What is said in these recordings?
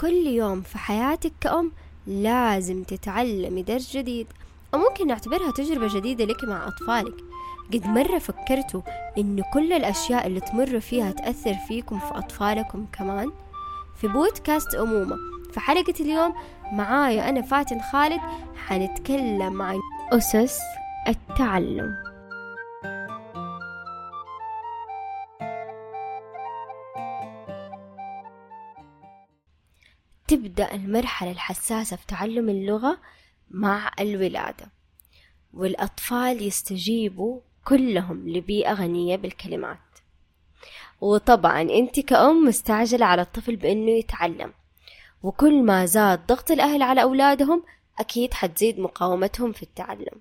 كل يوم في حياتك كأم لازم تتعلمي درس جديد. أو ممكن نعتبرها تجربة جديدة لك مع أطفالك. قد مرة فكرتوا إنه كل الأشياء اللي تمر فيها تأثر فيكم في أطفالكم كمان؟ في بودكاست أمومة في حلقة اليوم معايا أنا فاتن خالد حنتكلم عن أسس التعلم. تبدأ المرحلة الحساسة في تعلم اللغة مع الولادة. والأطفال يستجيبوا كلهم لبيئة غنية بالكلمات. وطبعا أنت كأم مستعجلة على الطفل بأنه يتعلم. وكل ما زاد ضغط الأهل على أولادهم أكيد حتزيد مقاومتهم في التعلم.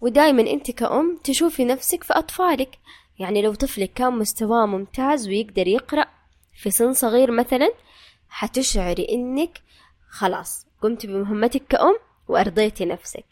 ودايما أنت كأم تشوفي نفسك في أطفالك. يعني لو طفلك كان مستواه ممتاز ويقدر يقرأ في سن صغير مثلا حتشعري إنك خلاص قمت بمهمتك كأم وأرضيتي نفسك.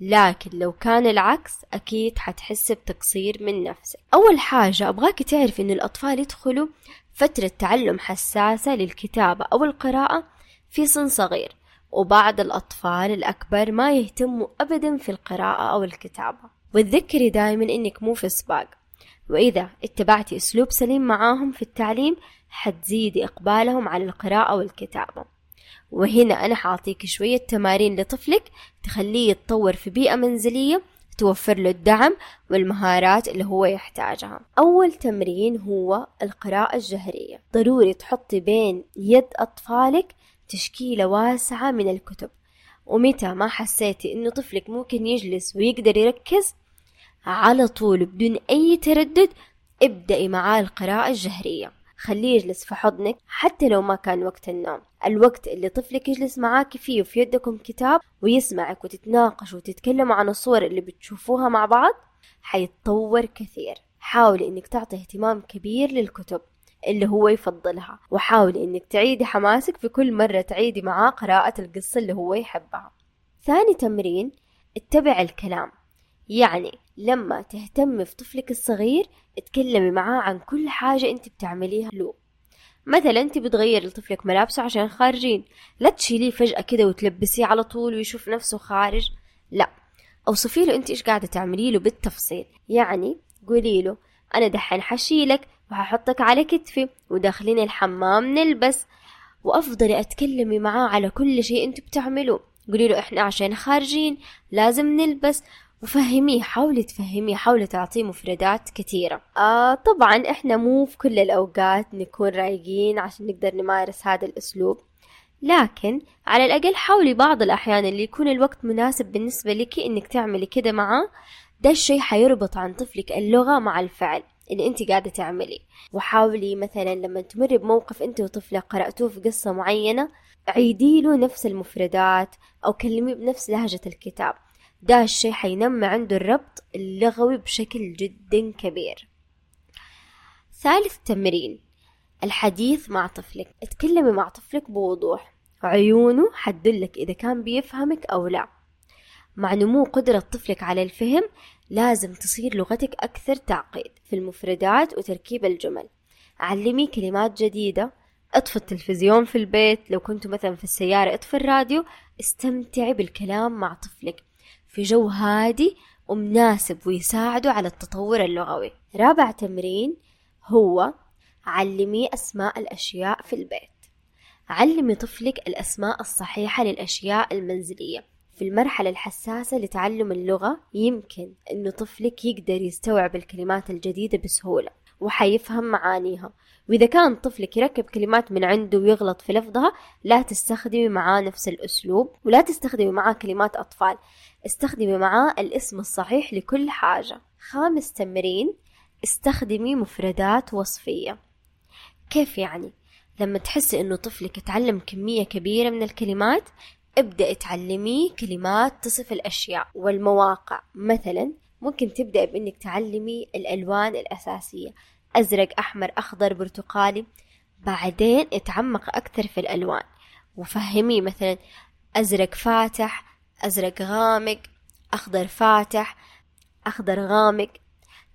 لكن لو كان العكس أكيد حتحس بتقصير من نفسك. أول حاجة أبغاك تعرف إن الأطفال يدخلوا فترة تعلم حساسة للكتابة أو القراءة في سن صغير وبعض الأطفال الأكبر ما يهتموا أبدا في القراءة أو الكتابة. وتذكري دايما إنك مو في سباق. وإذا اتبعتي أسلوب سليم معاهم في التعليم حتزيدي إقبالهم على القراءة والكتابة. وهنا أنا حأعطيك شوية تمارين لطفلك تخليه يتطور في بيئة منزلية توفر له الدعم والمهارات اللي هو يحتاجها. أول تمرين هو القراءة الجهرية. ضروري تحطي بين يد أطفالك تشكيلة واسعة من الكتب. ومتى ما حسيتي إنه طفلك ممكن يجلس ويقدر يركز على طول بدون أي تردد ابدأي معاه القراءة الجهرية. خليه يجلس في حضنك حتى لو ما كان وقت النوم. الوقت اللي طفلك يجلس معاك فيه وفي يدكم كتاب ويسمعك وتتناقشوا وتتكلموا عن الصور اللي بتشوفوها مع بعض حيتطور كثير. حاولي إنك تعطي اهتمام كبير للكتب اللي هو يفضلها وحاولي إنك تعيدي حماسك في كل مرة تعيدي معاه قراءة القصة اللي هو يحبها. ثاني تمرين اتبع الكلام. يعني لما تهتمي في طفلك الصغير اتكلمي معاه عن كل حاجة انت بتعمليها له. مثلا انت بتغير لطفلك ملابسه عشان خارجين. لا تشيليه فجأة كده وتلبسيه على طول ويشوف نفسه خارج. لا. اوصفي له انت إيش قاعدة تعملي له بالتفصيل. يعني قولي له أنا دحين حشيلك وححطك على كتفي وداخلين الحمام نلبس وأفضلي أتكلمي معاه على كل شيء انت بتعملوه. قولي له إحنا عشان خارجين لازم نلبس وفهميه حاولي تفهميه حاولي تعطيه مفردات كثيرة. آه طبعا إحنا مو في كل الأوقات نكون رايقين عشان نقدر نمارس هذا الأسلوب. لكن على الأقل حاولي بعض الأحيان اللي يكون الوقت مناسب بالنسبة لك إنك تعملي كده معاه. ده الشي حيربط عن طفلك اللغة مع الفعل اللي أنت قاعدة تعملي. وحاولي مثلا لما تمري بموقف أنت وطفلك قرأتوه في قصة معينة عيدي له نفس المفردات أو كلميه بنفس لهجة الكتاب. ده الشي حينمي عنده الربط اللغوي بشكل جدا كبير. ثالث تمرين الحديث مع طفلك. اتكلمي مع طفلك بوضوح. عيونه حتدلك إذا كان بيفهمك أو لا. مع نمو قدرة طفلك على الفهم لازم تصير لغتك أكثر تعقيد في المفردات وتركيب الجمل. علمي كلمات جديدة. اطفي التلفزيون في البيت. لو كنتوا مثلا في السيارة اطفي الراديو. استمتعي بالكلام مع طفلك. في جو هادي ومناسب ويساعده على التطور اللغوي. رابع تمرين هو علمي أسماء الأشياء في البيت. علمي طفلك الأسماء الصحيحة للأشياء المنزلية. في المرحلة الحساسة لتعلم اللغة يمكن أن طفلك يقدر يستوعب الكلمات الجديدة بسهولة وحيفهم معانيها. وإذا كان طفلك يركب كلمات من عنده ويغلط في لفظها لا تستخدمي معاه نفس الأسلوب ولا تستخدمي معاه كلمات أطفال. استخدمي معاه الاسم الصحيح لكل حاجة. خامس تمرين استخدمي مفردات وصفية. كيف يعني؟ لما تحسي إنه طفلك يتعلم كمية كبيرة من الكلمات ابدأ تعلميه كلمات تصف الأشياء والمواقع. مثلا ممكن تبدأ بإنك تعلمي الألوان الأساسية. أزرق أحمر أخضر برتقالي. بعدين اتعمق أكثر في الألوان. وفهميه مثلا أزرق فاتح أزرق غامق أخضر فاتح أخضر غامق.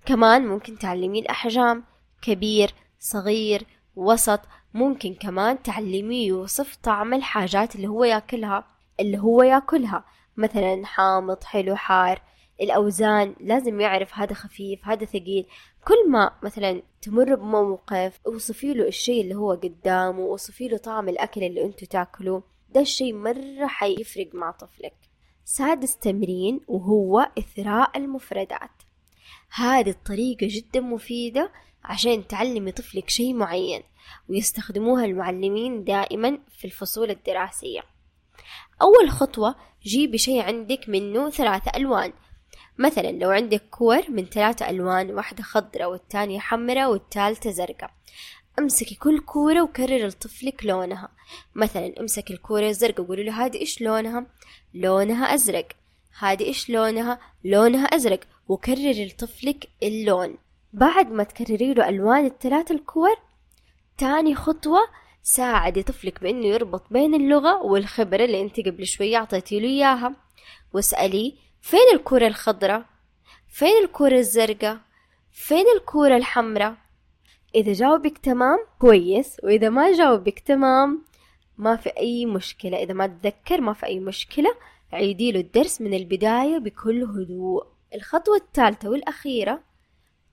كمان ممكن تعلمين الأحجام كبير صغير وسط. ممكن كمان تعلميه يوصف طعم الحاجات اللي هو ياكلها اللي هو ياكلها. مثلا حامض حلو حار. الأوزان لازم يعرف هذا خفيف هذا ثقيل. كل ما مثلا تمر بموقف أوصفي له الشيء اللي هو قدامه أوصفي له طعم الأكل اللي أنتوا تاكلوه. ده الشيء مرة حيفرق مع طفلك. سادس تمرين وهو إثراء المفردات. هذه الطريقة جدا مفيدة عشان تعلمي طفلك شيء معين ويستخدموها المعلمين دائما في الفصول الدراسية. أول خطوة جيبي شيء عندك منه ثلاثة ألوان. مثلا لو عندك كور من ثلاثة ألوان واحدة خضراء والتانية حمراء والثالثة زرقاء. أمسكي كل كورة وكرر لطفلك لونها. مثلا أمسك الكورة الزرقاء وقولي له هذه إيش لونها؟ لونها أزرق. هذه إيش لونها؟ لونها أزرق. وكرري لطفلك اللون. بعد ما تكرري له ألوان الثلاث الكور تاني خطوة ساعدي طفلك بإنه يربط بين اللغة والخبرة اللي انت قبل شوية أعطيتي له إياها. واسأليه فين الكورة الخضراء؟ فين الكورة الزرقاء؟ فين الكورة الحمراء؟ إذا جاوبك تمام كويس. وإذا ما جاوبك تمام ما في أي مشكلة. إذا ما تذكر ما في أي مشكلة عيدي له الدرس من البداية بكل هدوء. الخطوة الثالثة والأخيرة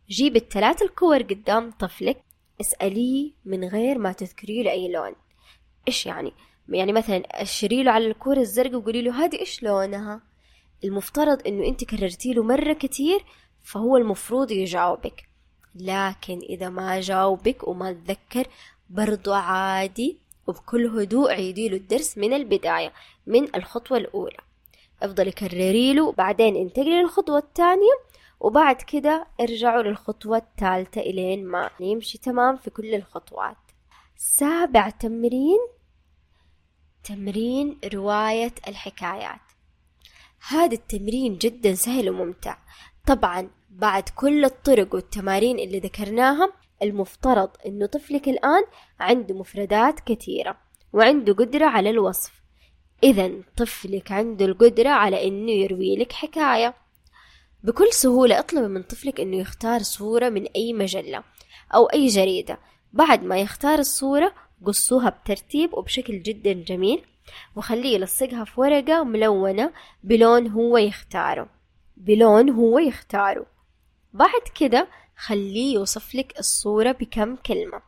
جيب الثلاث الكور قدام طفلك اسأليه من غير ما تذكري له أي لون. إيش يعني؟ يعني مثلا أشري له على الكورة الزرقاء وقولي له هذه إيش لونها؟ المفترض إنه أنت كررتي له مرة كتير فهو المفروض يجاوبك. لكن إذا ما جاوبك وما تذكر برضو عادي وبكل هدوء عيدي له الدرس من البداية من الخطوة الأولى. افضلي كرري له بعدين انتقلي للخطوة الثانية وبعد كده ارجعوا للخطوة الثالثة إلين ما يمشي تمام في كل الخطوات. سابع تمرين تمرين رواية الحكايات. هذا التمرين جدا سهل وممتع. طبعا بعد كل الطرق والتمارين اللي ذكرناها المفترض إنه طفلك الآن عنده مفردات كثيرة وعنده قدرة على الوصف. اذا طفلك عنده القدرة على إنه يروي لك حكاية. بكل سهولة اطلبي من طفلك إنه يختار صورة من أي مجلة أو أي جريدة. بعد ما يختار الصورة قصوها بترتيب وبشكل جدا جميل وخليه يلصقها في ورقة ملونة بلون هو يختاره. بلون هو يختاره. بعد كده خليه يوصف لك الصورة بكم كلمة.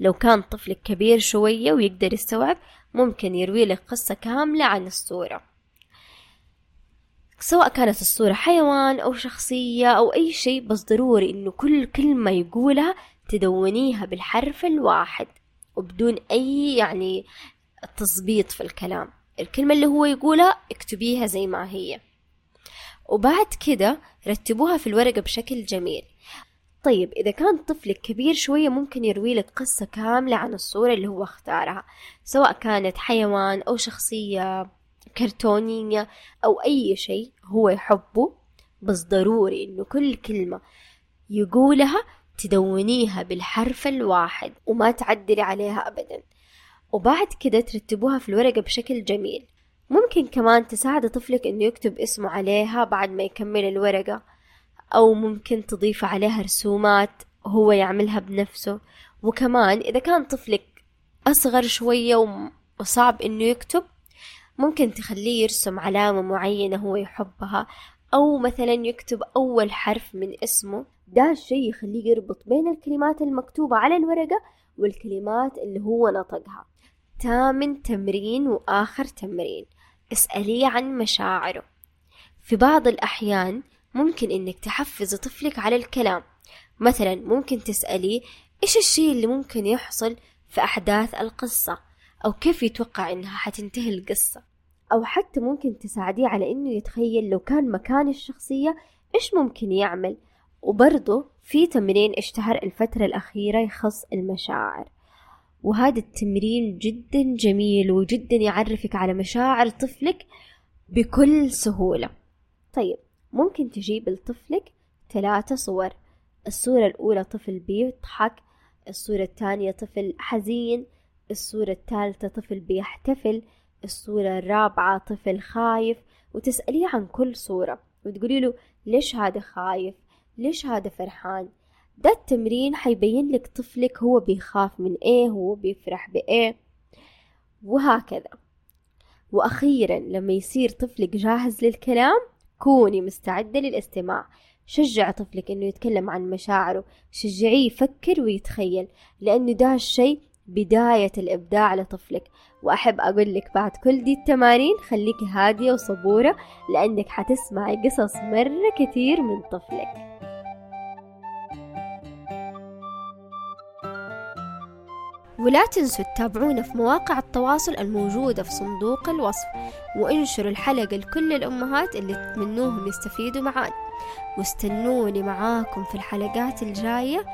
لو كان طفلك كبير شوية ويقدر يستوعب ممكن يروي لك قصة كاملة عن الصورة. سواء كانت الصورة حيوان أو شخصية أو أي شيء بس ضروري إنه كل كلمة يقولها تدونيها بالحرف الواحد وبدون أي يعني تظبيط في الكلام. الكلمة اللي هو يقولها اكتبيها زي ما هي. وبعد كده رتبوها في الورقة بشكل جميل. طيب إذا كان طفلك كبير شوية ممكن يروي لك قصة كاملة عن الصورة اللي هو اختارها سواء كانت حيوان أو شخصية كرتونية أو أي شيء هو يحبه بس ضروري إنه كل كلمة يقولها تدونيها بالحرف الواحد وما تعدلي عليها أبدا. وبعد كده ترتبوها في الورقة بشكل جميل. ممكن كمان تساعد طفلك إنه يكتب اسمه عليها بعد ما يكمل الورقة أو ممكن تضيف عليها رسومات هو يعملها بنفسه. وكمان إذا كان طفلك أصغر شوية وصعب إنه يكتب ممكن تخليه يرسم علامة معينة هو يحبها أو مثلا يكتب أول حرف من اسمه. ده الشي يخليه يربط بين الكلمات المكتوبة على الورقة والكلمات اللي هو نطقها. تامن تمرين وآخر تمرين. اسأليه عن مشاعره. في بعض الأحيان ممكن إنك تحفزي طفلك على الكلام. مثلا ممكن تسأليه إيش الشيء اللي ممكن يحصل في أحداث القصة؟ أو كيف يتوقع إنها حتنتهي القصة؟ أو حتى ممكن تساعديه على إنه يتخيل لو كان مكان الشخصية إيش ممكن يعمل. وبرضه في تمرين اشتهر الفترة الأخيرة يخص المشاعر. وهذا التمرين جدا جميل وجدا يعرفك على مشاعر طفلك بكل سهولة. طيب ممكن تجيب لطفلك ثلاثة صور. الصورة الأولى طفل بيضحك الصورة الثانية طفل حزين الصورة الثالثة طفل بيحتفل الصورة الرابعة طفل خايف. وتسأليه عن كل صورة وتقولي له ليش هذا خايف؟ ليش هذا فرحان؟ ده التمرين حيبين لك طفلك هو بيخاف من إيه هو بيفرح بإيه وهكذا. وأخيرا لما يصير طفلك جاهز للكلام كوني مستعدة للاستماع. شجع طفلك إنه يتكلم عن مشاعره. شجعيه يفكر ويتخيل لأنه ده الشيء بداية الإبداع لطفلك. وأحب أقول لك بعد كل دي التمارين خليكي هادية وصبورة لأنك حتسمعي قصص مرة كتير من طفلك. ولا تنسوا تتابعونا في مواقع التواصل الموجودة في صندوق الوصف وانشروا الحلقة لكل الأمهات اللي تتمنوهم يستفيدوا معانا. واستنوني معاكم في الحلقات الجاية.